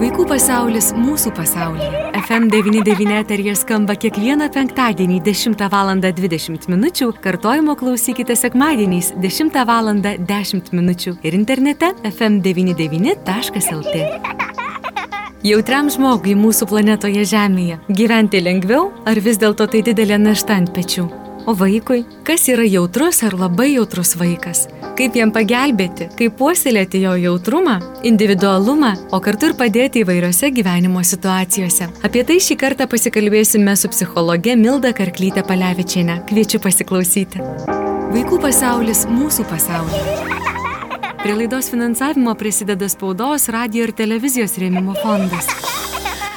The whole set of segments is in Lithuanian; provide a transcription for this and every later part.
Vaikų pasaulis mūsų pasaulyje. FM99 eterija skamba kiekvieną penktadienį 10 val. 20 min. Kartojimo klausykite sekmadieniais 10 val. 10 min. ir internete fm99.lt. Jautriam žmogui mūsų planetoje Žemėje gyventi lengviau ar vis dėlto tai didelė našta ant pečių? O vaikui, kas yra jautrus ar labai jautrus vaikas? Kaip jam pagelbėti, kaip puoselėti jo jautrumą, individualumą, o kartu ir padėti įvairiose gyvenimo situacijose. Apie tai šį kartą pasikalbėsime su psichologe Milda Karklytė Palevičiane. Kviečiu pasiklausyti. Vaikų pasaulis mūsų pasaulis. Prie laidos finansavimo prisideda spaudos, radio ir televizijos rėmimo fondas.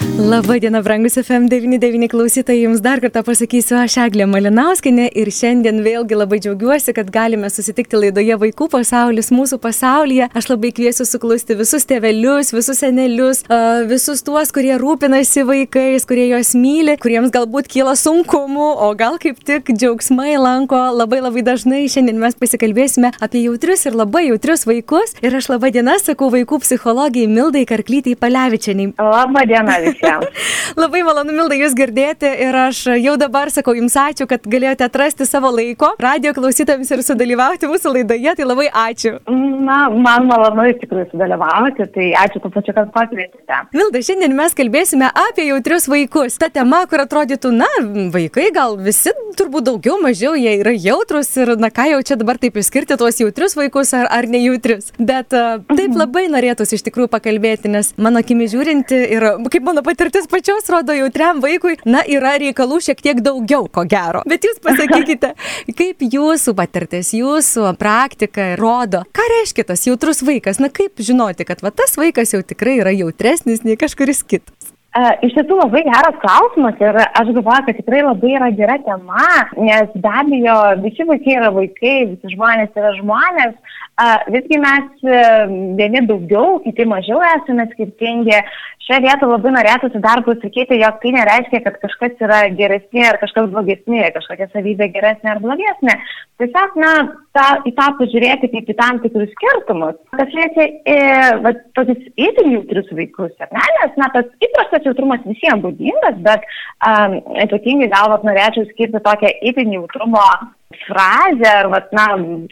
Labą dieną, brangus FM99 klausytojai, jums dar kartą pasakysiu, aš Eglė Malinauskinė ir šiandien vėlgi labai džiaugiuosi, kad galime susitikti laidoje Vaikų pasaulis mūsų pasaulyje. Aš labai kviesiu suklusti visus tėvelius, visus senelius, visus tuos, kurie rūpinasi vaikais, kurie juos myli, kuriems galbūt kyla sunkumų, o gal kaip tik džiaugsmai lanko labai labai dažnai. Šiandien mes pasikalbėsime apie jautrius ir labai jautrius vaikus. Ir aš labą dieną sakau vaikų psichologijai Mildai Karklytai Palevičianiai. Labą dieną. Labai malonu, Milda, jūs girdėti ir aš jau dabar sakau jums ačiū, kad galėjote atrasti savo laiko radio klausytams ir sudalyvauti mūsų laidoje, tai labai ačiū. Na, man malonu iš tikrųjų sudalyvauti, tai ačiū to pačiu, kad pakvietėte. Milda, šiandien mes kalbėsime apie jautrius vaikus. Ta tema, kur atrodytų, na, vaikai gal visi turbūt daugiau, mažiau jie yra jautrus ir, na, ką jau čia dabar taip išskirti tuos jautrius vaikus ar, ar nejautrius. Bet taip mhm. labai norėtųsi iš tikrųjų pakalbėti, nes mano akimi žiūrinti ir kaip mano patirtis pačios rodo jautriam vaikui, na, yra reikalų šiek tiek daugiau, ko gero. Bet jūs pasakykite, kaip jūsų patirtis, jūsų praktika rodo, ką reiškia tas jautrus vaikas, na, kaip žinoti, kad va, tas vaikas jau tikrai yra jautresnis nei kažkuris kitas. Iš tiesų labai geras klausimas ir aš galvoju, kad tikrai labai yra gera tema, nes be abejo visi vaikai yra vaikai, visi žmonės yra žmonės, visgi mes uh, vieni daugiau, kiti mažiau esame skirtingi. Šią vietą labai norėtųsi dar pasakyti, jog tai nereiškia, kad kažkas yra geresnė ar kažkas blogesnė, kažkokia savybė geresnė ar blogesnė. Tiesiog, na, ta, į tą pažiūrėti kaip į tam tikrus skirtumus. Kas liečia e, va, tokius itin jautrius vaikus, ar ne? Nes, na, tas įprastas tas jautrumas visiems būdingas, bet um, ypatingai galvat norėčiau skirti tokią itin jautrumo frazę, ar, vat, na,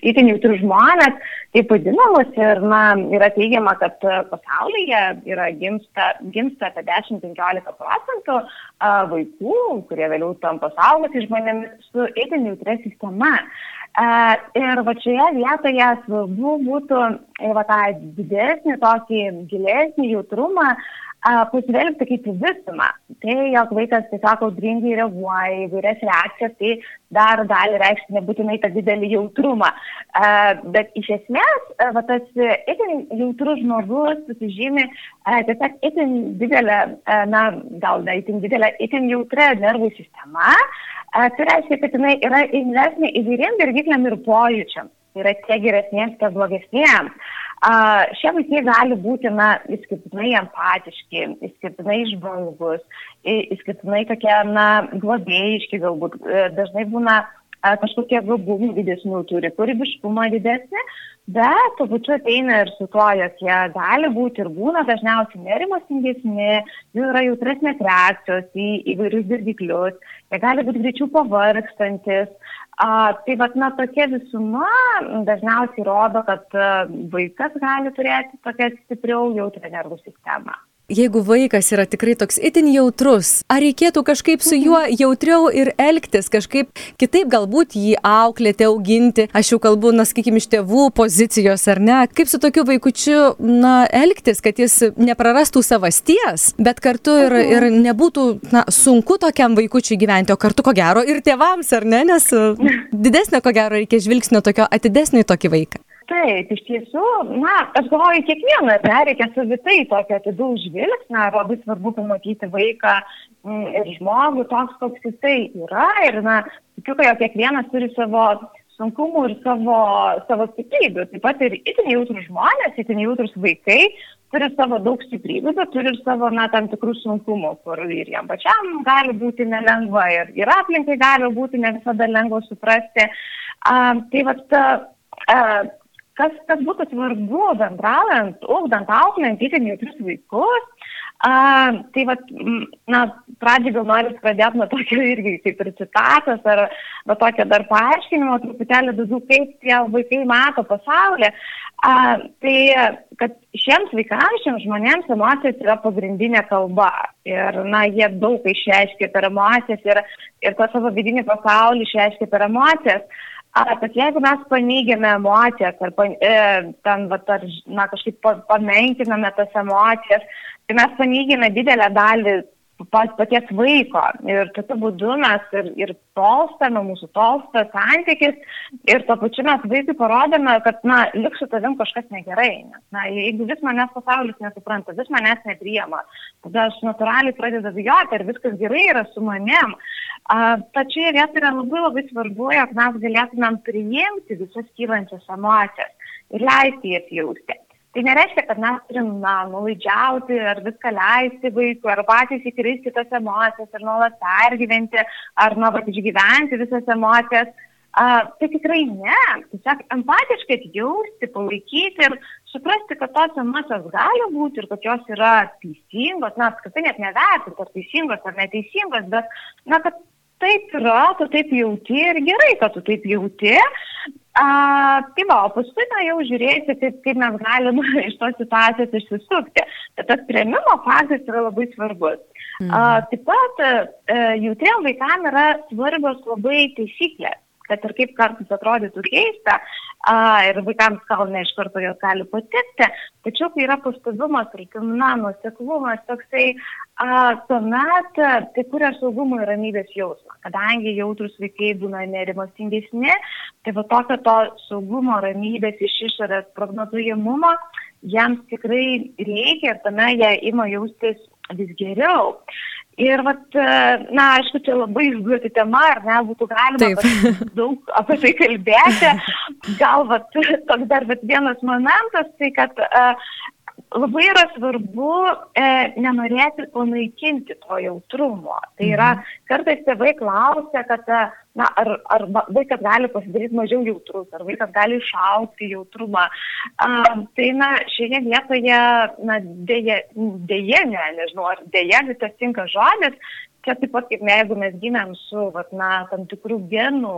itin jautrius žmonės, taip vadinamus, ir, na, yra teigiama, kad pasaulyje yra gimsta, gimsta apie 10-15 procentų vaikų, kurie vėliau tampa saugotis žmonėmis su itin jautria sistema. Ir va šioje vietoje svarbu būtų va, tą didesnį, tokį gilesnį jautrumą uh, pasivelgti kaip į visumą. Tai, jog vaikas tiesiog audringai reaguoja į vairias reakcijas, tai dar gali reikšti nebūtinai tą didelį jautrumą. Bet iš esmės, va, tas itin jautrus žmogus susižymi tiesiog itin didelę, na, gal ne itin didelę, itin jautrę nervų sistemą. Tai reiškia, kad jinai yra imlesnė įvairiem dirgikliam ir pojūčiam. Yra tiek geresniems, tiek blogesniems. Uh, šie vaikai gali būti, na, išskirtinai empatiški, išskirtinai išbangus, išskirtinai tokie, na, globėjiški galbūt, e, dažnai būna uh, kažkokie gabumų didesnių turi, kūrybiškumą didesnį, bet tuo pačiu ateina ir su tuo, jog jie gali būti ir būna dažniausiai nerimastingesni, jų yra jautresnės reakcijos į įvairius dirgiklius, jie gali būti greičiau pavargstantis, A, tai vat, na, tokia visuma dažniausiai rodo, kad vaikas gali turėti tokią stipriau jautrę nervų sistemą jeigu vaikas yra tikrai toks itin jautrus, ar reikėtų kažkaip su juo jautriau ir elgtis, kažkaip kitaip galbūt jį auklėti, auginti, aš jau kalbu, na, sakykime, iš tėvų pozicijos ar ne, kaip su tokiu vaikučiu, na, elgtis, kad jis neprarastų savasties, bet kartu ir, ir nebūtų, na, sunku tokiam vaikučiui gyventi, o kartu ko gero ir tėvams, ar ne, nes didesnio ko gero reikia žvilgsnio tokio atidesnio į tokį vaiką. Taip, iš tiesų, na, aš galvoju, kiekvieną, reikia savitai tokio atidaus žvilgsnio, labai svarbu pamatyti vaiką mm, ir žmogų toks, koks jisai yra. Ir, na, tikiu, kad kiekvienas turi savo sunkumų ir savo, savo stiprybių. Taip pat ir itin jautrus žmonės, itin jautrus vaikai turi savo daug stiprybių, bet turi ir savo, na, tam tikrų sunkumų, kur ir jam pačiam gali būti nelengva, ir, ir aplinkai gali būti ne visada lengva suprasti. Uh, tai vat, uh, kas, kas būtų svarbu bendraujant, ugdant, auklint itin jautrius vaikus, A, tai va, na, pradžiai gal noriu pradėti nuo tokio irgi kaip ir citatos ar va tokio dar paaiškinimo, truputėlį daugiau, kaip tie vaikai mato pasaulį. A, tai, kad šiems vaikams, šiems žmonėms emocijos yra pagrindinė kalba. Ir, na, jie daug išreiškia per emocijas ir, ir tą savo vidinį pasaulį išreiškia per emocijas. Bet jeigu mes paneigiame emocijas ar pan, e, ten, va, ar, na, kažkaip pamenkiname tas emocijas, tai mes paneigime didelę dalį paties vaiko. Ir tokiu būdu mes ir, ir tolstame, mūsų tolsta santykis ir tuo pačiu mes vaikui parodome, kad, na, liks su tavim kažkas negerai. Nes, na, jeigu vis manęs pasaulis nesupranta, vis manęs nepriema, tada aš natūraliai pradedu bijoti, ar viskas gerai yra su manim. Tačiau vietoje yra labai labai svarbu, jog mes galėtumėm priimti visas kylančias emocijas ir leisti jas jausti. Tai nereiškia, kad mes turim, na, nulaidžiauti ar viską leisti vaikui, ar patys įkristi tas emocijas, ar nuolat pergyventi, ar nuolat išgyventi visas emocijas. Uh, tai tikrai ne. Tiesiog empatiškai atjausti, palaikyti ir suprasti, kad tos emocijos gali būti ir kad jos yra teisingos, na, apskritai net nevertinti, ar teisingos ar neteisingos, bet, na, kad taip yra, tu taip jauti ir gerai, kad tu taip jauti. A, tai va, o paskui na, jau žiūrėti, kaip, kaip mes galime iš tos situacijos išsisukti. Tad tas prieimimo faktas yra labai svarbus. Mhm. A, taip pat e, jautriem vaikam yra svarbios labai taisyklės kad ir kaip kartais atrodytų keista, a, ir vaikams gal ne iš karto jos gali patikti, tačiau kai yra pastabumas, tarkim, na, nuseklumas, toksai, a, tuomet tai kuria saugumo ir ramybės jausmą. Kadangi jautrus vaikai būna nerimastingesni, tai va tokio to saugumo, ramybės iš išorės prognozuojamumo jiems tikrai reikia ir tame jie ima jaustis vis geriau. Ir, vat, e, na, aišku, čia labai išduoti tema, ar ne, būtų galima daug apie tai kalbėti. Gal, vat, toks dar vat, vienas momentas, tai kad uh, labai yra svarbu e, nenorėti panaikinti to jautrumo. Tai yra, mhm. kartais tėvai klausia, kad, e, na, ar, ar vaikas gali pasidaryti mažiau jautrus, ar vaikas gali išaukti jautrumą. A, tai, na, šioje vietoje, na, dėje, dėje, ne, nežinau, ar dėje visas tinka žodis, čia taip pat kaip jeigu mes gimėm su, vat, na, tam tikrų genų,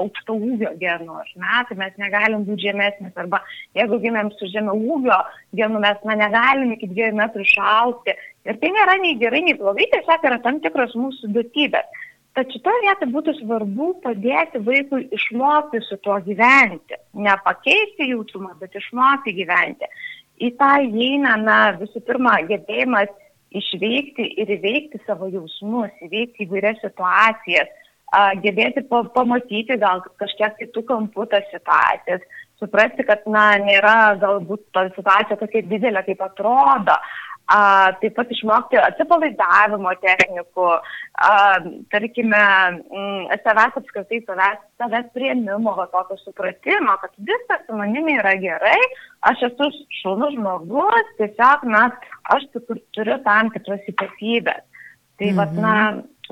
aukšto ūgio genų, ne, tai mes negalim būti žemesnis, arba jeigu gimėm su žemio ūgio genų, mes, na, negalim iki dviejų metrų išaukti. Ir tai nėra nei gerai, nei blogai, tiesiog yra tam tikros mūsų duotybės. Tad šitoje vietoje būtų svarbu padėti vaikui išmokti su tuo gyventi. Ne pakeisti jautrumą, bet išmokti gyventi. Į tą įeina, na, visų pirma, gebėjimas išveikti ir įveikti savo jausmus, įveikti įvairias situacijas, gebėti pamatyti gal kažkiek kitų kampų tas situacijas, suprasti, kad, na, nėra galbūt ta situacija tokia didelė, kaip atrodo, a, taip pat išmokti atsipalaidavimo technikų, a, tarkime, m, savęs apskritai, savęs, savęs prieimimo, va tokio supratimo, kad viskas su manimi yra gerai, aš esu šaunus žmogus, tiesiog, na, aš turiu tam tikras ypatybės. Tai, mhm. vat, na,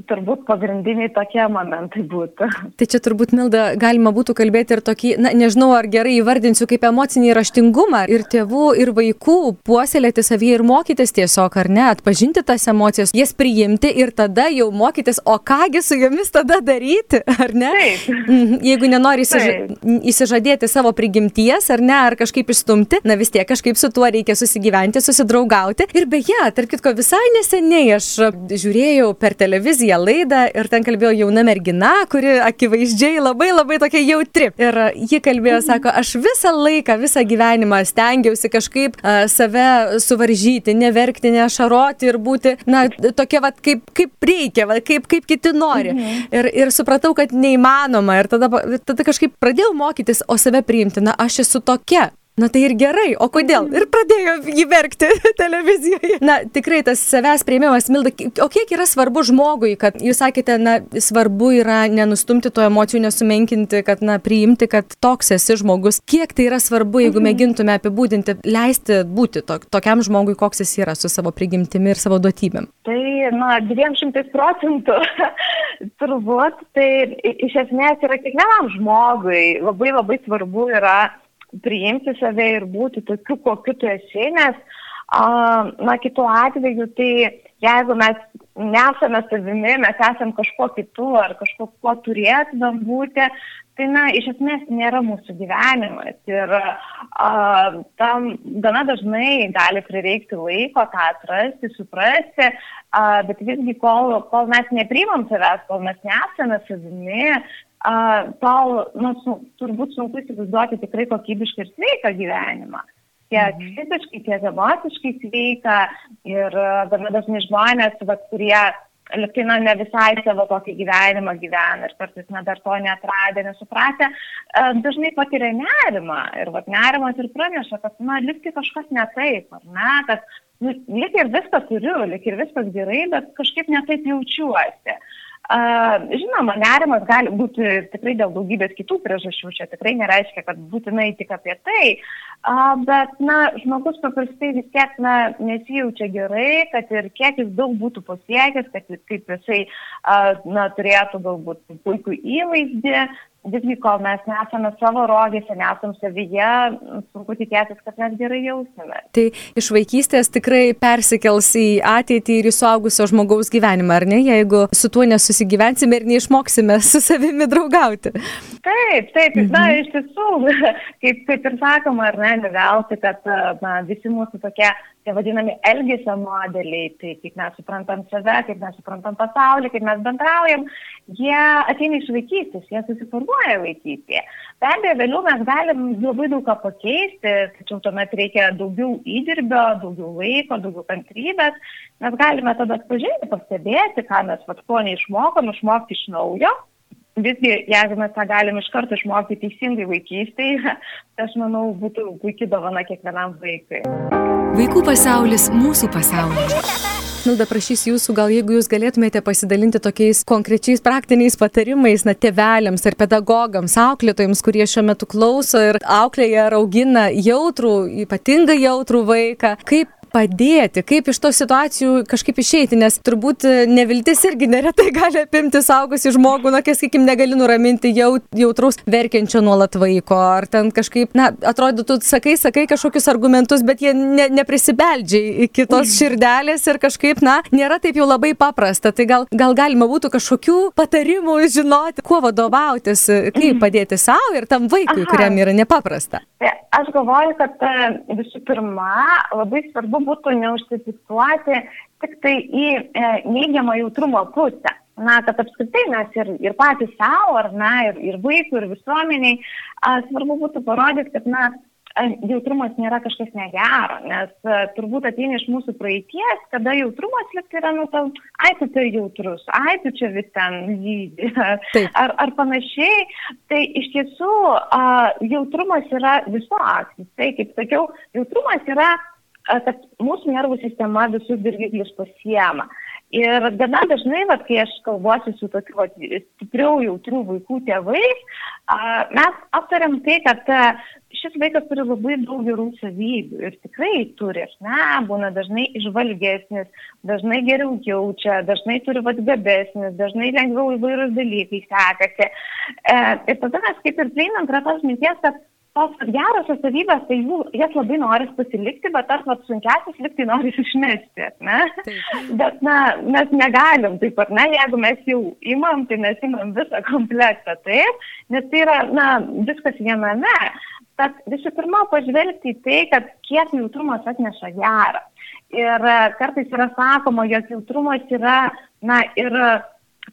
turbūt pagrindiniai tokie momentai būtų. Tai čia turbūt, Milda, galima būtų kalbėti ir tokį, na, nežinau, ar gerai įvardinsiu kaip emocinį raštingumą ir tėvų, ir vaikų puoselėti savyje ir mokytis tiesiog, ar ne, atpažinti tas emocijas, jas priimti ir tada jau mokytis, o kągi su jomis tada daryti, ar ne? Taip. Mhm, jeigu nenori įsiža įsižadėti savo prigimties, ar ne, ar kažkaip išstumti, na vis tiek kažkaip su tuo reikia susigyventi, susidraugauti. Ir beje, tarp kitko, visai neseniai aš žiūrėjau per televiziją, televiziją laidą ir ten kalbėjo jauna mergina, kuri akivaizdžiai labai labai tokia jautri. Ir ji kalbėjo, sako, aš visą laiką, visą gyvenimą stengiausi kažkaip uh, save suvaržyti, neverkti, nešaroti ir būti, na, tokia, va, kaip, kaip reikia, va, kaip, kaip kiti nori. Mhm. Ir, ir supratau, kad neįmanoma. Ir tada, tada kažkaip pradėjau mokytis, o save priimti, na, aš esu tokia. Na tai ir gerai, o kodėl? Ir pradėjo jį verkti televizijoje. Na tikrai tas savęs prieimimas, Milda, o kiek yra svarbu žmogui, kad jūs sakėte, na svarbu yra nenustumti to emocijų, nesumenkinti, kad, na, priimti, kad toks esi žmogus. Kiek tai yra svarbu, jeigu mhm. mėgintume apibūdinti, leisti būti to, tokiam žmogui, koks jis yra su savo prigimtimi ir savo duotybėm? Tai, na, 200 procentų turbūt, tai iš esmės yra kiekvienam žmogui labai labai svarbu yra priimti save ir būti tokiu, kokiu tu esi, nes Na, kitu atveju, tai jeigu mes nesame savimi, mes esame kažkuo kitu ar kažkuo, kuo turėtumėm būti, tai, na, iš esmės nėra mūsų gyvenimas. Ir a, tam gana dažnai gali prireikti laiko tą atrasti, suprasti, a, bet visgi, kol, kol mes nepriimam savęs, kol mes nesame savimi, a, tol, na, su, turbūt sunku įsivaizduoti tikrai kokybišką ir sveiką gyvenimą tiek mhm. fiziškai, tiek emociškai sveika ir gana dažnai žmonės, va, kurie liktai na, ne visai savo tokį gyvenimą gyvena ir kartais na, dar to neatradę, nesupratę, dažnai patiria nerimą ir vat, nerimas ir praneša, kad na, liktai kažkas ne taip, ar ne, kad nu, lik ir viską turiu, lik ir viskas gerai, bet kažkaip netaip jaučiuosi. Žinoma, nerimas gali būti tikrai dėl daugybės kitų priežasčių, čia tikrai nereiškia, kad būtinai tik apie tai, bet, na, žmogus paprastai vis tiek, na, nesijaučia gerai, kad ir kiek jis daug būtų pasiekęs, kad kaip jisai, na, turėtų galbūt puikų įvaizdį, visgi kol mes nesame savo rogėse, nesam savyje, sunku tikėtis, kad mes gerai jausime. Tai iš vaikystės tikrai persikels į ateitį ir į suaugusio žmogaus gyvenimą, ar ne, jeigu su tuo nesusigyvensime ir neišmoksime su savimi draugauti. Taip, taip, mhm. na, iš tiesų, kaip, kaip ir sakoma, ar ne, nevelti, kad na, visi mūsų tokie tie vadinami elgesio modeliai, tai kaip mes suprantam save, kaip mes suprantam pasaulį, kaip mes bendraujam, jie ateina iš vaikystės, jie susiformuoja vaikystėje. Be abejo, vėliau mes galim labai daug ką pakeisti, tačiau tuomet reikia daugiau įdirbio, daugiau laiko, daugiau kantrybės. Mes galime tada atpažinti, pastebėti, ką mes vat, ko neišmokom, išmokti iš naujo. Visgi, jeigu mes tą galim iš karto išmokti teisingai vaikystėje, tai aš manau, būtų puikiai dovana kiekvienam vaikui. Vaikų pasaulis mūsų pasaulis. Milda, prašysiu jūsų, gal jeigu jūs galėtumėte pasidalinti tokiais konkrečiais praktiniais patarimais, na, tėveliams ar pedagogams, auklėtojams, kurie šiuo metu klauso ir auklėje ar augina jautrų, ypatingai jautrų vaiką, kaip padėti, kaip iš tos situacijų kažkaip išeiti, nes turbūt e, neviltis irgi neretai gali apimti saugusi žmogų, na, kas, sakykim, negali nuraminti jau, jautraus verkiančio nuolat vaiko, ar ten kažkaip, na, atrodo, tu sakai, sakai kažkokius argumentus, bet jie ne, neprisibeldžia iki tos širdelės ir kažkaip, na, nėra taip jau labai paprasta. Tai gal, gal galima būtų kažkokių patarimų žinoti, kuo vadovautis, kaip mhm. padėti savo ir tam vaikui, Aha. kuriam yra nepaprasta. Tai aš galvoju, kad e, visų pirma, labai svarbu būtų neužsifiksuoti tik tai į e, neigiamą jautrumo pusę. Na, kad apskritai mes ir, ir patys savo, ar ne, ir, ir vaikų, ir visuomeniai, a, svarbu būtų parodyti, kad, na, jautrumas nėra kažkas negero, nes turbūt ateina iš mūsų praeities, kada jautrumas likti yra, nu, tau, ai, tu tai jautrus, ai, tu čia vis ten žydį, ar, ar panašiai. Tai iš tiesų a, jautrumas yra visoks. Tai, kaip sakiau, jautrumas yra kad mūsų nervų sistema visus dirgiklius pasiema. Ir gana dažnai, vat, kai aš kalbuosiu su tokiu vat, stipriau jautrių vaikų tėvais, mes aptariam tai, kad šis vaikas turi labai daug gerų savybių ir tikrai turi, ne, būna dažnai išvalgesnis, dažnai geriau jaučia, dažnai turi vat gabesnis, dažnai lengviau įvairūs dalykai sekasi. E, ir tada mes kaip ir prieinam prie tos minties, kad tos gerosios savybės, tai jų, jas labai noris pasilikti, bet tas vat, sunkiasis liktai noris išmesti, ne? Taip. Bet, na, mes negalim taip, ar ne, jeigu mes jau imam, tai mes imam visą komplektą, taip, nes tai yra, na, viskas viename. Tad visų pirma, pažvelgti į tai, kad kiek jautrumas atneša gerą. Ir e, kartais yra sakoma, jog jautrumas yra, na, ir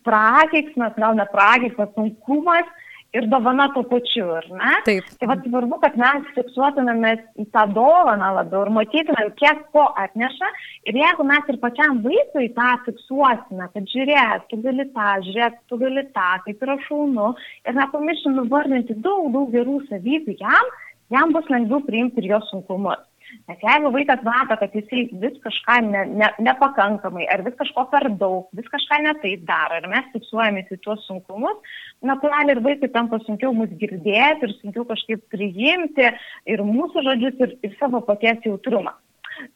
prakeiksmas, gal ne prakeiksmas, sunkumas, ir dovana tuo pačiu, ar ne? Taip. Tai vad svarbu, kad mes fiksuotumėmės į tą dovaną labiau ir matytumėm, kiek ko atneša. Ir jeigu mes ir pačiam vaikui tą fiksuosime, kad žiūrėk, tu gali tą, žiūrėk, tu gali tą, kaip yra šaunu, ir nepamiršim nuvardinti daug, daug gerų savybių jam, jam bus lengviau priimti ir jo sunkumus. Nes jeigu vaikas mato, kad jisai vis kažką ne, ne, nepakankamai, ar vis kažko per daug, vis kažką netaip daro, ir mes fiksuojamės į tuos sunkumus, natūraliai ir vaikui tampa sunkiau mus girdėti ir sunkiau kažkaip priimti ir mūsų žodžius, ir, ir savo paties jautrumą.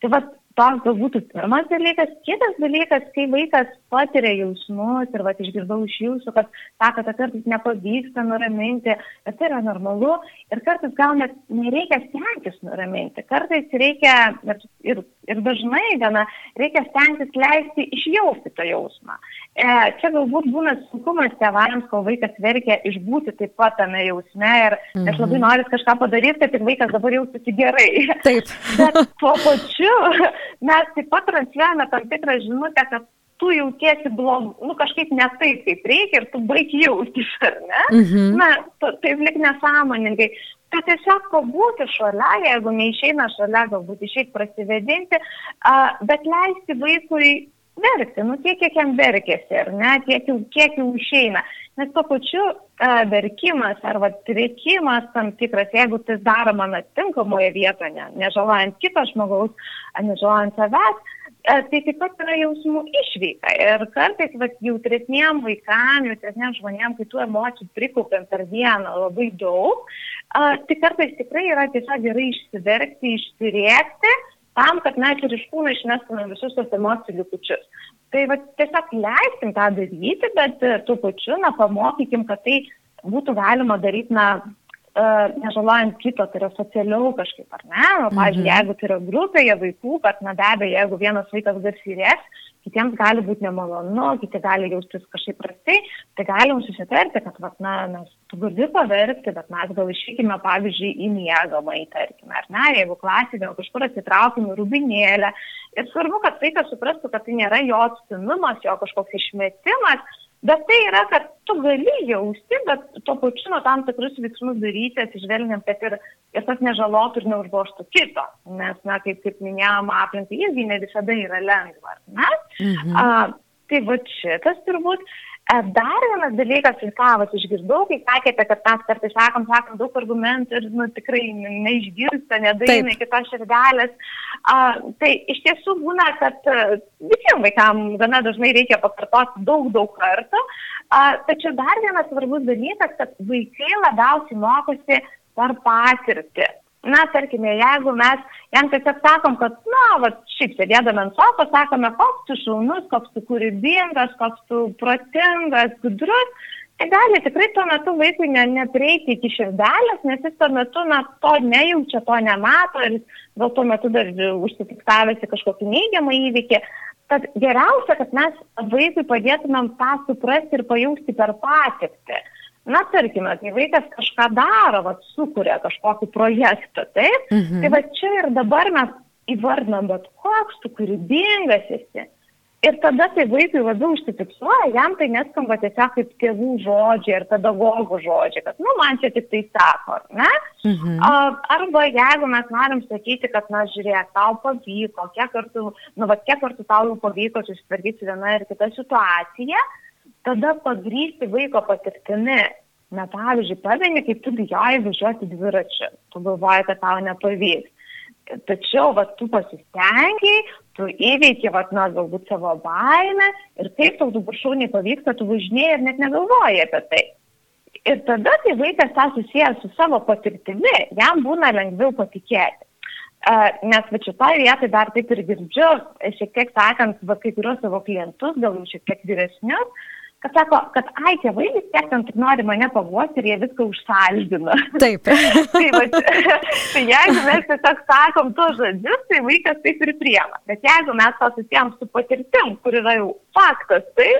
Tai va, toks galbūt pirmas dalykas. Kitas dalykas, kai vaikas patiria jausmus ir va, išgirdau iš jūsų, kad sako, kad kartais nepavyksta nuraminti, bet tai yra normalu ir kartais gal net nereikia stengtis nuraminti. Kartais reikia ir, Ir dažnai gana reikia stengtis leisti išjausti tą jausmą. E, čia galbūt būna sunkumas tėvams, kol vaikas verkia, išbūti taip pat tame jausme ir mhm. aš labai noriu kažką padaryti, kad ir vaikas dabar jaustųsi gerai. Taip. Bet tuo pačiu mes taip pat transliuojame tam tikrą žinutę, kad tu jautiesi blog, nu kažkaip ne taip, kaip reikia ir tu baig jaustis, ar ne? Mhm. Na, taip lik nesąmoningai. Tai tiesiog pabūti šalia, jeigu neišeina šalia, galbūt išeiti prasivedinti, bet leisti vaikui verkti, nu tiek, kiek jam verkėsi, ar ne, tiek kiek jau išeina. Nes tuo pačiu verkimas arba trikimas tam tikras, jeigu tai daroma na, tinkamoje vietoje, ne, nežalojant kito žmogaus, nežalojant savęs, tai taip pat yra jausmų išvyka. Ir kartais vat, jautresniem vaikam, jautresniem žmonėm, kai tų emocijų prikaupiam per dieną labai daug, uh, tai kartais tikrai yra tiesiog gerai išsiverkti, išsiriekti tam, kad mes ir iš kūno išmestume visus tos emocijų likučius. Tai va, tiesiog leiskim tą daryti, bet e, tuo pačiu, na, pamokykim, kad tai būtų galima daryti, na, nežalojant kito, tai yra socialiau kažkaip, ar ne? Nu, pavyzdžiui, mhm. jeigu tai yra grupėje vaikų, kad, na, be abejo, jeigu vienas vaikas garsiai rės, kitiems gali būti nemalonu, kiti gali jaustis kažkaip prastai, tai galim susitarti, kad, vat, na, mes tu gali paverkti, bet mes gal išvykime, pavyzdžiui, į miegamą, tarkime, ar ne, jeigu klasėje gal kažkur atsitraukime rubinėlę. Ir svarbu, kad vaikas suprastų, kad tai nėra jo atstimimas, jo kažkoks išmetimas, Bet tai yra, kad tu gali jausti, bet tuo pačiu nuo tam tikrus veiksmus daryti, atsižvelgiant, kad ir, ir tas nežalotų ir neužgoštų kito. Nes, na, kaip, kaip minėjom, aplinkai irgi ne visada yra lengva. Mhm. A, tai va šitas turbūt. E, dar vienas dalykas, ir ką aš išgirdau, kai sakėte, kad mes kartais sakom, sakom daug argumentų ir nu, tikrai neišgirsta, nedaina kitos širdelės. Uh, tai iš tiesų būna, kad uh, visiems vaikams gana dažnai reikia pakartoti daug, daug kartų. Uh, tačiau dar vienas svarbus dalykas, kad vaikai labiausiai mokosi per patirtį. Na, tarkime, jeigu mes jam tiesiog sakom, kad, na, va, šiaip sėdėdami ant sofos, sakome, koks tu šaunus, koks tu kūrybingas, koks tu protingas, gudrus, tai gali tikrai tuo metu vaikui ne, neprieiti iki širdelės, nes jis tuo metu, na, to nejaučia, to nemato ir gal tuo metu dar užsifiksavęs į kažkokį neigiamą įvykį. Tad geriausia, kad mes vaikui padėtumėm tą suprasti ir pajausti per patirtį. Na, tarkime, kai vaikas kažką daro, va, sukuria kažkokį projektą, taip? Mhm. Tai va čia ir dabar mes įvardinam, bet koks tu kūrybingas esi. Ir tada tai vaikui labiau užsifiksuoja, jam tai neskamba tiesiog kaip tėvų žodžiai ar pedagogų žodžiai, kad, nu, man čia tik tai sako, ne? Mhm. Arba jeigu mes norim sakyti, kad, na, žiūrėk, tau pavyko, kiek kartų, nu, va, kiek kartų tau jau pavyko susitvarkyti vieną ir kitą situaciją, tada pagrysti vaiko patirtimi. Na, pavyzdžiui, pameni, kaip tu bijojai važiuoti dviračiu, tu galvoji, kad tau nepavyks. Tačiau, va, tu pasistengiai, tu įveiki, va, na, galbūt savo baimę ir kaip tau dabar šauniai pavyksta, tu važinėjai ir net negalvoji apie tai. Ir tada, kai vaikas tą susijęs su savo patirtimi, jam būna lengviau patikėti. Nes va šitoje vietoje dar taip ir girdžiu, šiek tiek sakant, va kai kuriuos savo klientus, gal jau šiek tiek vyresnius, kad sako, kad ai, tėvai vis tiek ten tik nori mane paguosti ir jie viską užsaldina. Taip. tai, va, tai jeigu mes tiesiog sakom tuos žodžius, tai vaikas taip ir priema. Bet jeigu mes to susijęm su patirtim, kur yra jau faktas, tai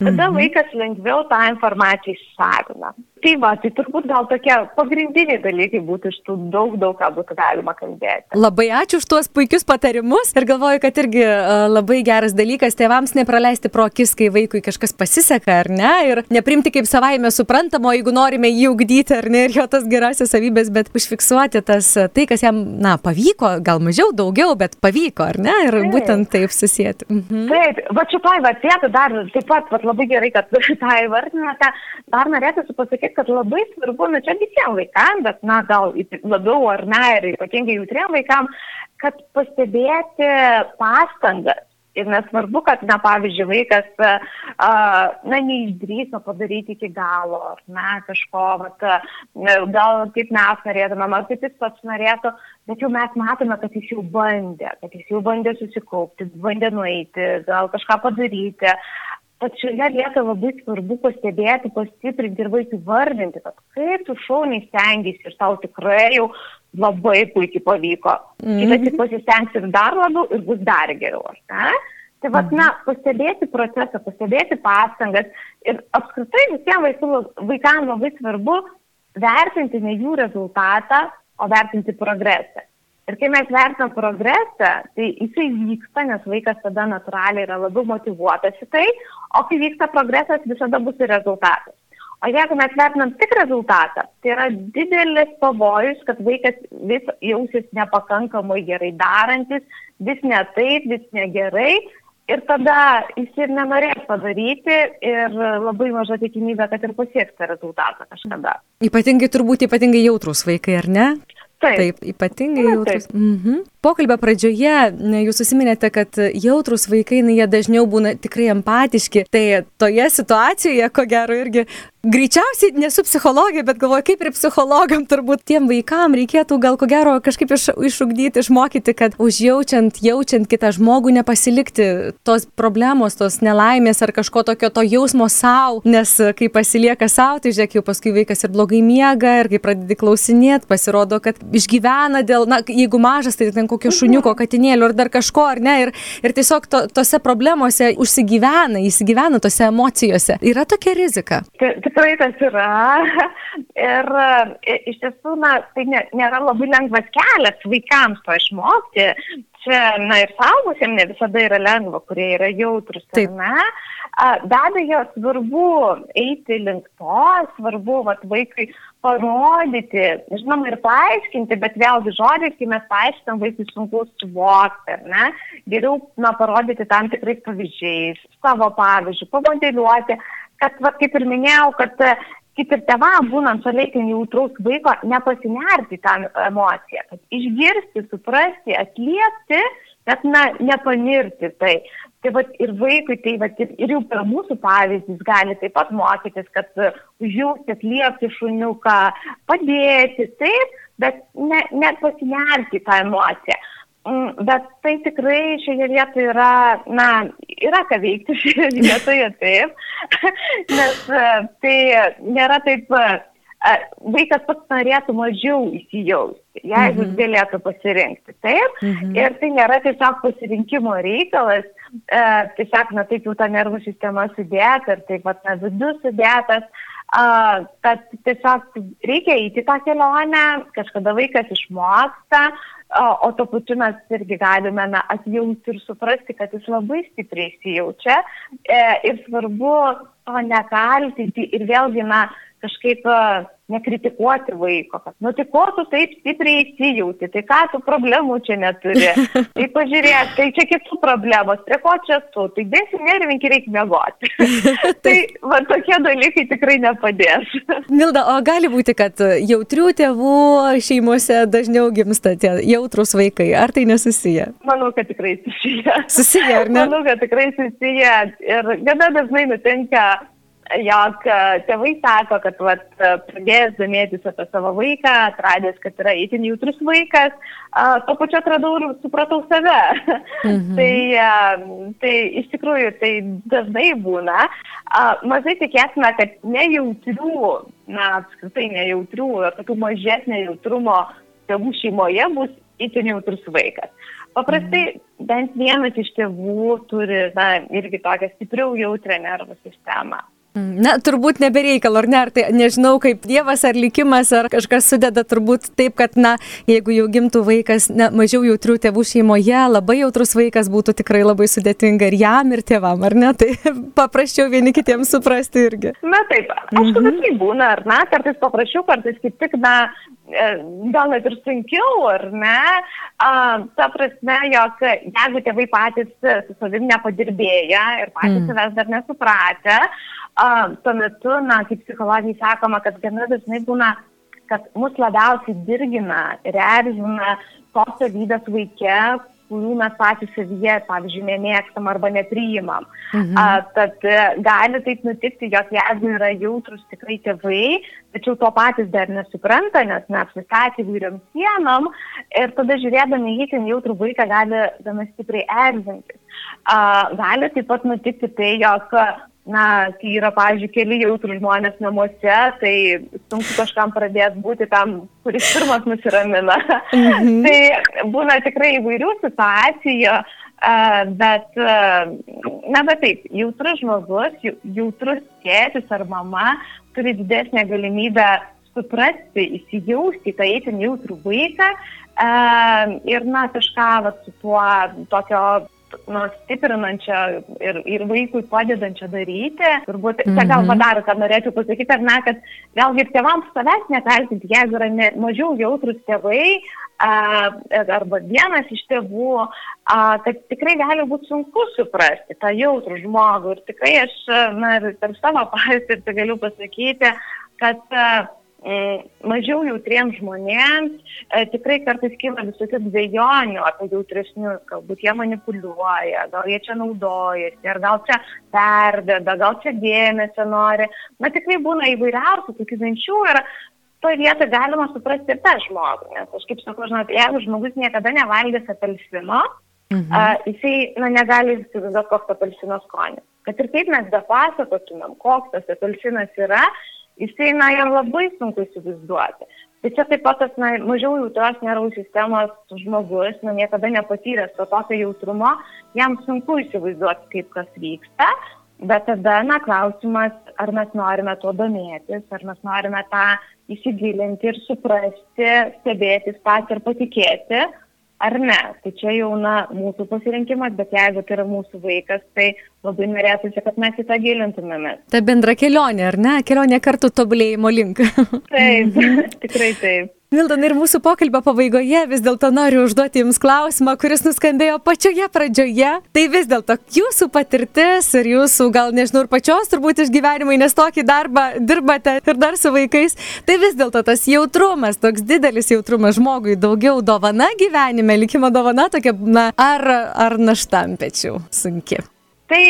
tada mhm. vaikas lengviau tą informaciją įsisavina. Tai va, tai turbūt gal tokie pagrindiniai dalykai būtų iš tų daug, daug ką būtų galima kalbėti. Labai ačiū už tuos puikius patarimus ir galvoju, kad irgi uh, labai geras dalykas tėvams nepraleisti pro akis, kai vaikui kažkas pasiseka ar ne, ir neprimti kaip savaime suprantamo, jeigu norime jį ugdyti ar ne, ir jo tas gerasias savybės, bet užfiksuoti tas, tai, kas jam, na, pavyko, gal mažiau, daugiau, bet pavyko, ar ne, ir taip. būtent taip susijęti. Mhm. Taip, va šitoj vietoj dar taip pat va, labai gerai, kad tą įvardinote, dar norėtųsi pasakyti, kad labai svarbu, na čia visiems vaikams, bet, na, gal labiau ar ne, ir ypatingai jautriem vaikams, kad pastebėti pastangas. Ir nesvarbu, kad, na, pavyzdžiui, vaikas, na, neišdrįso padaryti iki galo, ar ne, kažko, vat, gal kaip mes norėtumėm, ar kaip jis pats norėtų, bet jau mes matome, kad jis jau bandė, kad jis jau bandė susikaupti, bandė nueiti, gal kažką padaryti. Pačioje vietoje labai svarbu pastebėti, pastiprinti ir vaikui vardinti, kad kaip tu šauniai stengiasi ir tau tikrai jau labai puikiai pavyko. Mm -hmm. Kitas tik pasistengs ir dar labiau ir bus dar geriau. Ne? Tai vad, mhm. na, pastebėti procesą, pastebėti pastangas ir apskritai visiems vaikams labai svarbu vertinti ne jų rezultatą, o vertinti progresą. Ir kai mes vertinam progresą, tai jisai vyksta, nes vaikas tada natūraliai yra labiau motivuotas į tai, o kai vyksta progresas, visada bus ir rezultatas. O jeigu mes vertinam tik rezultatą, tai yra didelis pavojus, kad vaikas vis jausis nepakankamai gerai darantis, vis ne taip, vis negerai. Ir tada jis ir nenorės padaryti ir labai maža tikimybė, kad ir pasieks tą rezultatą kažkada. Ypatingai turbūt ypatingai jautrus vaikai, ar ne? Taip, taip ypatingai jautrus. Mhm. Pokalbio pradžioje jūs susiminėte, kad jautrus vaikai, na, jie dažniau būna tikrai empatiški. Tai toje situacijoje, ko gero, irgi Greičiausiai nesu psichologija, bet galvoju, kaip ir psichologam turbūt tiem vaikam reikėtų gal ko gero kažkaip iš, išugdyti, išmokyti, kad užjaučiant, jaučiant kitą žmogų nepasilikti tos problemos, tos nelaimės ar kažko tokio to jausmo savo, nes kai pasilieka savo, tai žiūrėk, jau paskui vaikas ir blogai miega ir kai pradedi klausinėti, pasirodo, kad išgyvena dėl, na, jeigu mažas, tai ten kokio šuniuko, katinėlio ar dar kažko, ar ne, ir, ir tiesiog to, tose problemose užsigyvena, įsigyvena tose emocijose. Yra tokia rizika. Tai, tai tikrai tas yra. Ir e, iš tiesų, na, tai nėra labai lengvas kelias vaikams to išmokti. Čia, na ir saugusiems ne visada yra lengva, kurie yra jautrus. Taip. Ne? Be abejo, svarbu eiti link to, svarbu vat, vaikui parodyti, žinoma, ir paaiškinti, bet vėlgi žodžiais, kai mes paaiškinam, vaikui sunku suvokti, ne? Geriau, na, parodyti tam tikrais pavyzdžiais, savo pavyzdžių, pamodeliuoti, kad, va, kaip ir minėjau, kad e, kaip ir tevam, būnant šalia jautraus vaiko, nepasinerti tą emociją, kad išgirsti, suprasti, atliepti, bet na, nepanirti tai. Tai va ir vaikui, tai va ir, ir jau per mūsų pavyzdys gali taip pat mokytis, kad e, užjausti, atliepti šuniuką, padėti, taip, bet ne, net pasinerti tą emociją. Mm, bet tai tikrai šioje vietoje yra, na, yra ką veikti šioje vietoje, taip, nes e, tai nėra taip, e, vaikas pats norėtų mažiau įsijausti, jeigu mhm. galėtų pasirinkti, taip, mhm. ir tai nėra tiesiog pasirinkimo reikalas, e, tiesiog, na, taip jau ta nervų sistema sudėta ir taip pat, na, vidus sudėtas, kad tiesiog reikia įti tą kelionę, kažkada vaikas išmoksta, O, to pačiu mes irgi galime na, atjauti ir suprasti, kad jis labai stipriai įsijaučia e, ir svarbu to nekaltinti ir vėlgi na, kažkaip nekritikuoti vaiko, kad, nu tai ko tu taip stipriai įsijauti, tai ką tu problemų čia neturi, tai pažiūrėk, tai čia kitų problemos, prie ko čia tu, tai desinervinki reikia mėgoti. tai va tokie dalykai tikrai nepadės. Milda, o gali būti, kad jautrių tėvų šeimose dažniau gimsta tie jautrus vaikai, ar tai nesusiję? Manau, kad tikrai susiję. Susiję, ar ne? Manau, kad tikrai susiję ir gana dažnai nutinka jog e, tėvai sako, kad vat, e, pradėjęs domėtis apie savo vaiką, atradęs, kad yra itin jautrus vaikas, a, to pačiu atradau ir supratau save. Mhm. tai, a, tai iš tikrųjų tai dažnai būna. A, mažai tikėtina, kad nejautrių, na, apskritai nejautrių, tokių mažesnio jautrumo tėvų šeimoje bus itin jautrus vaikas. Paprastai mhm. bent vienas iš tėvų turi, na, irgi tokią stipriau jautrę nervų sistemą. Na, turbūt nebereikalo, ar ne, ar tai nežinau, kaip Dievas ar likimas, ar kažkas sudeda turbūt taip, kad, na, jeigu jau gimtų vaikas ne, mažiau jautrių tėvų šeimoje, labai jautrus vaikas būtų tikrai labai sudėtinga ir jam, ir tėvam, ar ne, tai paprasčiau vieni kitiems suprasti irgi. Na taip, aišku, mhm. tai būna, ar ne, kartais paprasčiau, kartais kaip tik, na, gal net ir sunkiau, ar ne, a, ta prasme, jog jeigu tėvai patys su savim nepadirbėja ir patys mm. savęs dar nesupratę, tuo metu, na, kaip psichologijai sakoma, kad gana dažnai būna, kad mus labiausiai dirgina ir erzina tos savybės vaikė, kurių mes patys savyje, pavyzdžiui, nemėgstam arba nepriimam. Mhm. A, tad e, gali taip nutikti, jog jeigu yra jautrus tikrai tėvai, tačiau to patys dar nesupranta, nes neapsistatė įvairiam sienom ir tada žiūrėdami į ten jautrų vaiką gali gana stipriai erzintis. A, gali taip pat nutikti tai, jog na, kai yra, pavyzdžiui, keli jautrų žmonės namuose, tai sunku kažkam pradėti būti tam, kuris pirmas nusiramina. Mhm. tai būna tikrai įvairių situacijų, bet, na, bet taip, jautrus žmogus, jautrus tėtis ar mama turi didesnę galimybę suprasti, įsijausti į tą įtin jautrų vaiką ir, na, kažką va, su tuo tokio nu, stiprinančią ir, ir vaikui padedančią daryti. Turbūt, mm -hmm. čia gal Mhm. padaro, kad norėčiau pasakyti, ar ne, kad vėlgi ir tėvams savęs nekaltinti, jeigu yra ne, mažiau jautrus tėvai, a, arba vienas iš tėvų, a, kad tikrai gali būti sunku suprasti tą jautrų žmogų. Ir tikrai aš, na, ir per savo patirtį galiu pasakyti, kad mažiau jautriems žmonėms e, tikrai kartais kyla visokių dviejonių apie jautresnius, galbūt jie manipuliuoja, gal jie čia naudojasi, ar gal čia perdeda, gal čia dėmesio nori. Na tikrai būna įvairiausių tokių minčių ir toje vietoje galima suprasti ir tą žmogų, nes aš kaip sakau, žinot, jeigu žmogus niekada nevalgęs apelsino, Mhm. A, jisai na, negali įsivaizduoti, koks apelsino skonis. Kad ir kaip mes bepasakotumėm, koks tas apelsinas yra, jisai, na, jam labai sunku įsivaizduoti. Tai čia taip pat tas, na, mažiau jautrios nervų sistemos žmogus, na, niekada nepatyręs to tokio jautrumo, jam sunku įsivaizduoti, kaip kas vyksta, bet tada, na, klausimas, ar mes norime tuo domėtis, ar mes norime tą įsigilinti ir suprasti, stebėtis pat ir patikėti, ar ne. Tai čia jau, na, mūsų pasirinkimas, bet jeigu tai yra mūsų vaikas, tai labai norėtųsi, kad mes į tą gilintumėmės. Ta bendra kelionė, ar ne? Kelionė kartu tobulėjimo link. Taip, tikrai taip. Milton, ir mūsų pokalbio pabaigoje vis dėlto noriu užduoti Jums klausimą, kuris nuskambėjo pačioje pradžioje. Tai vis dėlto jūsų patirtis ir jūsų, gal nežinau, ir pačios turbūt išgyvenimai, nes tokį darbą dirbate ir dar su vaikais, tai vis dėlto tas jautrumas, toks didelis jautrumas žmogui, daugiau dovana gyvenime, likimo dovana tokia, na, ar, ar našta ant pečių sunki. Tai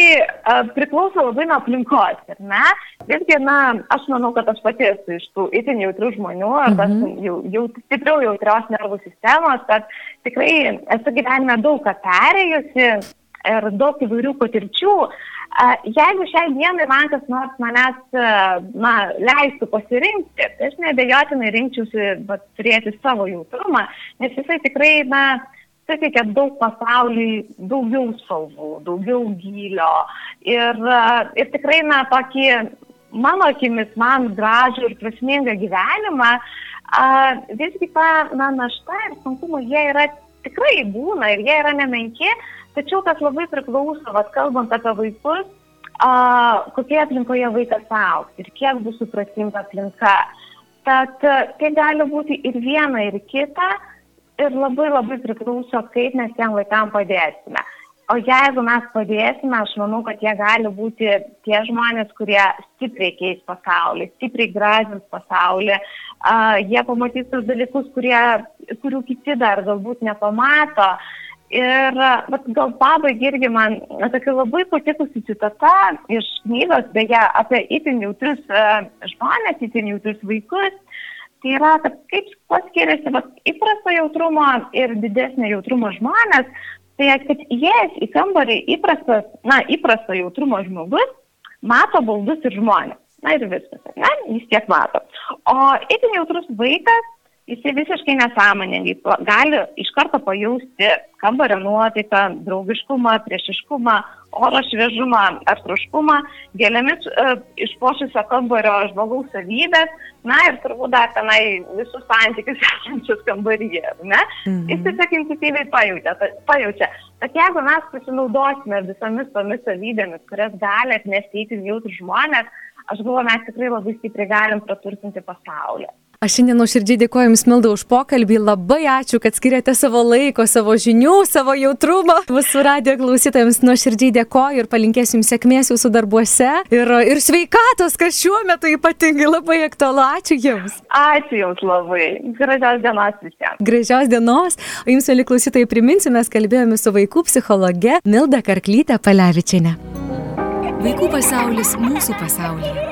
a, priklauso labai nuo aplinkos, ar ne? Visgi, na, aš manau, kad aš pati esu iš tų itin jautrių žmonių, ar tas jau, jau stipriau jautrios nervų sistemos, kad tikrai esu gyvenime daug ką perėjusi ir daug įvairių patirčių. A, Jeigu šiai dienai man kas nors manęs, a, na, leistų pasirinkti, tai aš nebejotinai rinkčiausi turėti savo jautrumą, nes jisai tikrai, na, suteikia daug pasauliui, daugiau spalvų, daugiau gylio. Ir, ir tikrai, na, tokį, mano akimis, man gražų ir prasmingą gyvenimą, a, visgi ta, na, našta ir sunkumai, jie yra tikrai būna ir jie yra nemenki, tačiau tas labai priklauso, vad kalbant apie vaikus, a, kokie aplinkoje vaikas auks ir kiek bus supratinga aplinka. Tad tai gali būti ir viena, ir kita ir labai labai priklauso, kaip mes tiem vaikam padėsime. O jeigu mes padėsime, aš manau, kad jie gali būti tie žmonės, kurie stipriai keis pasaulį, stipriai gražins pasaulį, uh, jie pamatys tos dalykus, kurie, kurių kiti dar galbūt nepamato. Ir vat, gal pabaigai irgi man tokia labai patikusi citata iš knygos, beje, apie itin jautrius uh, žmonės, itin jautrius vaikus. Tai yra, kaip kuo skiriasi vat, įprasto jautrumo ir didesnio jautrumo žmonės, tai kad įėjęs į kambarį įprastas, na, įprasto jautrumo žmogus mato baldus ir žmonės. Na ir viskas, ne, jis tiek mato. O itin jautrus vaikas, jisai visiškai nesąmoningai gali iš karto pajausti kambario nuotaiką, draugiškumą, priešiškumą, oro šviežumą ar truškumą, gėlėmis uh, išpošusio kambario žmogaus savybės, na ir turbūt dar tenai visus santykius esančius kambaryje, ne? Mhm. Jis tiesiog intuityviai pajaučia. pajaučia. Bet jeigu mes pasinaudosime visomis tomis savybėmis, kurias gali atnešti įtin jautrus žmonės, aš galvoju, mes tikrai labai stipriai galim praturtinti pasaulį. Aš šiandien nuoširdžiai dėkoju Jums, Milda, už pokalbį. Labai ačiū, kad skiriate savo laiko, savo žinių, savo jautrumą. Mūsų radio klausytojams nuoširdžiai dėkoju ir palinkėsiu Jums sėkmės Jūsų darbuose ir, ir sveikatos, kas šiuo metu ypatingai labai aktualu. Ačiū Jums. Ačiū Jums labai. Gražios dienos visiems. Gražios dienos. O Jums, mėly klausytojai, priminsiu, mes kalbėjome su vaikų psichologe Milda Karklytė Palevičinė. Vaikų pasaulis mūsų pasaulyje.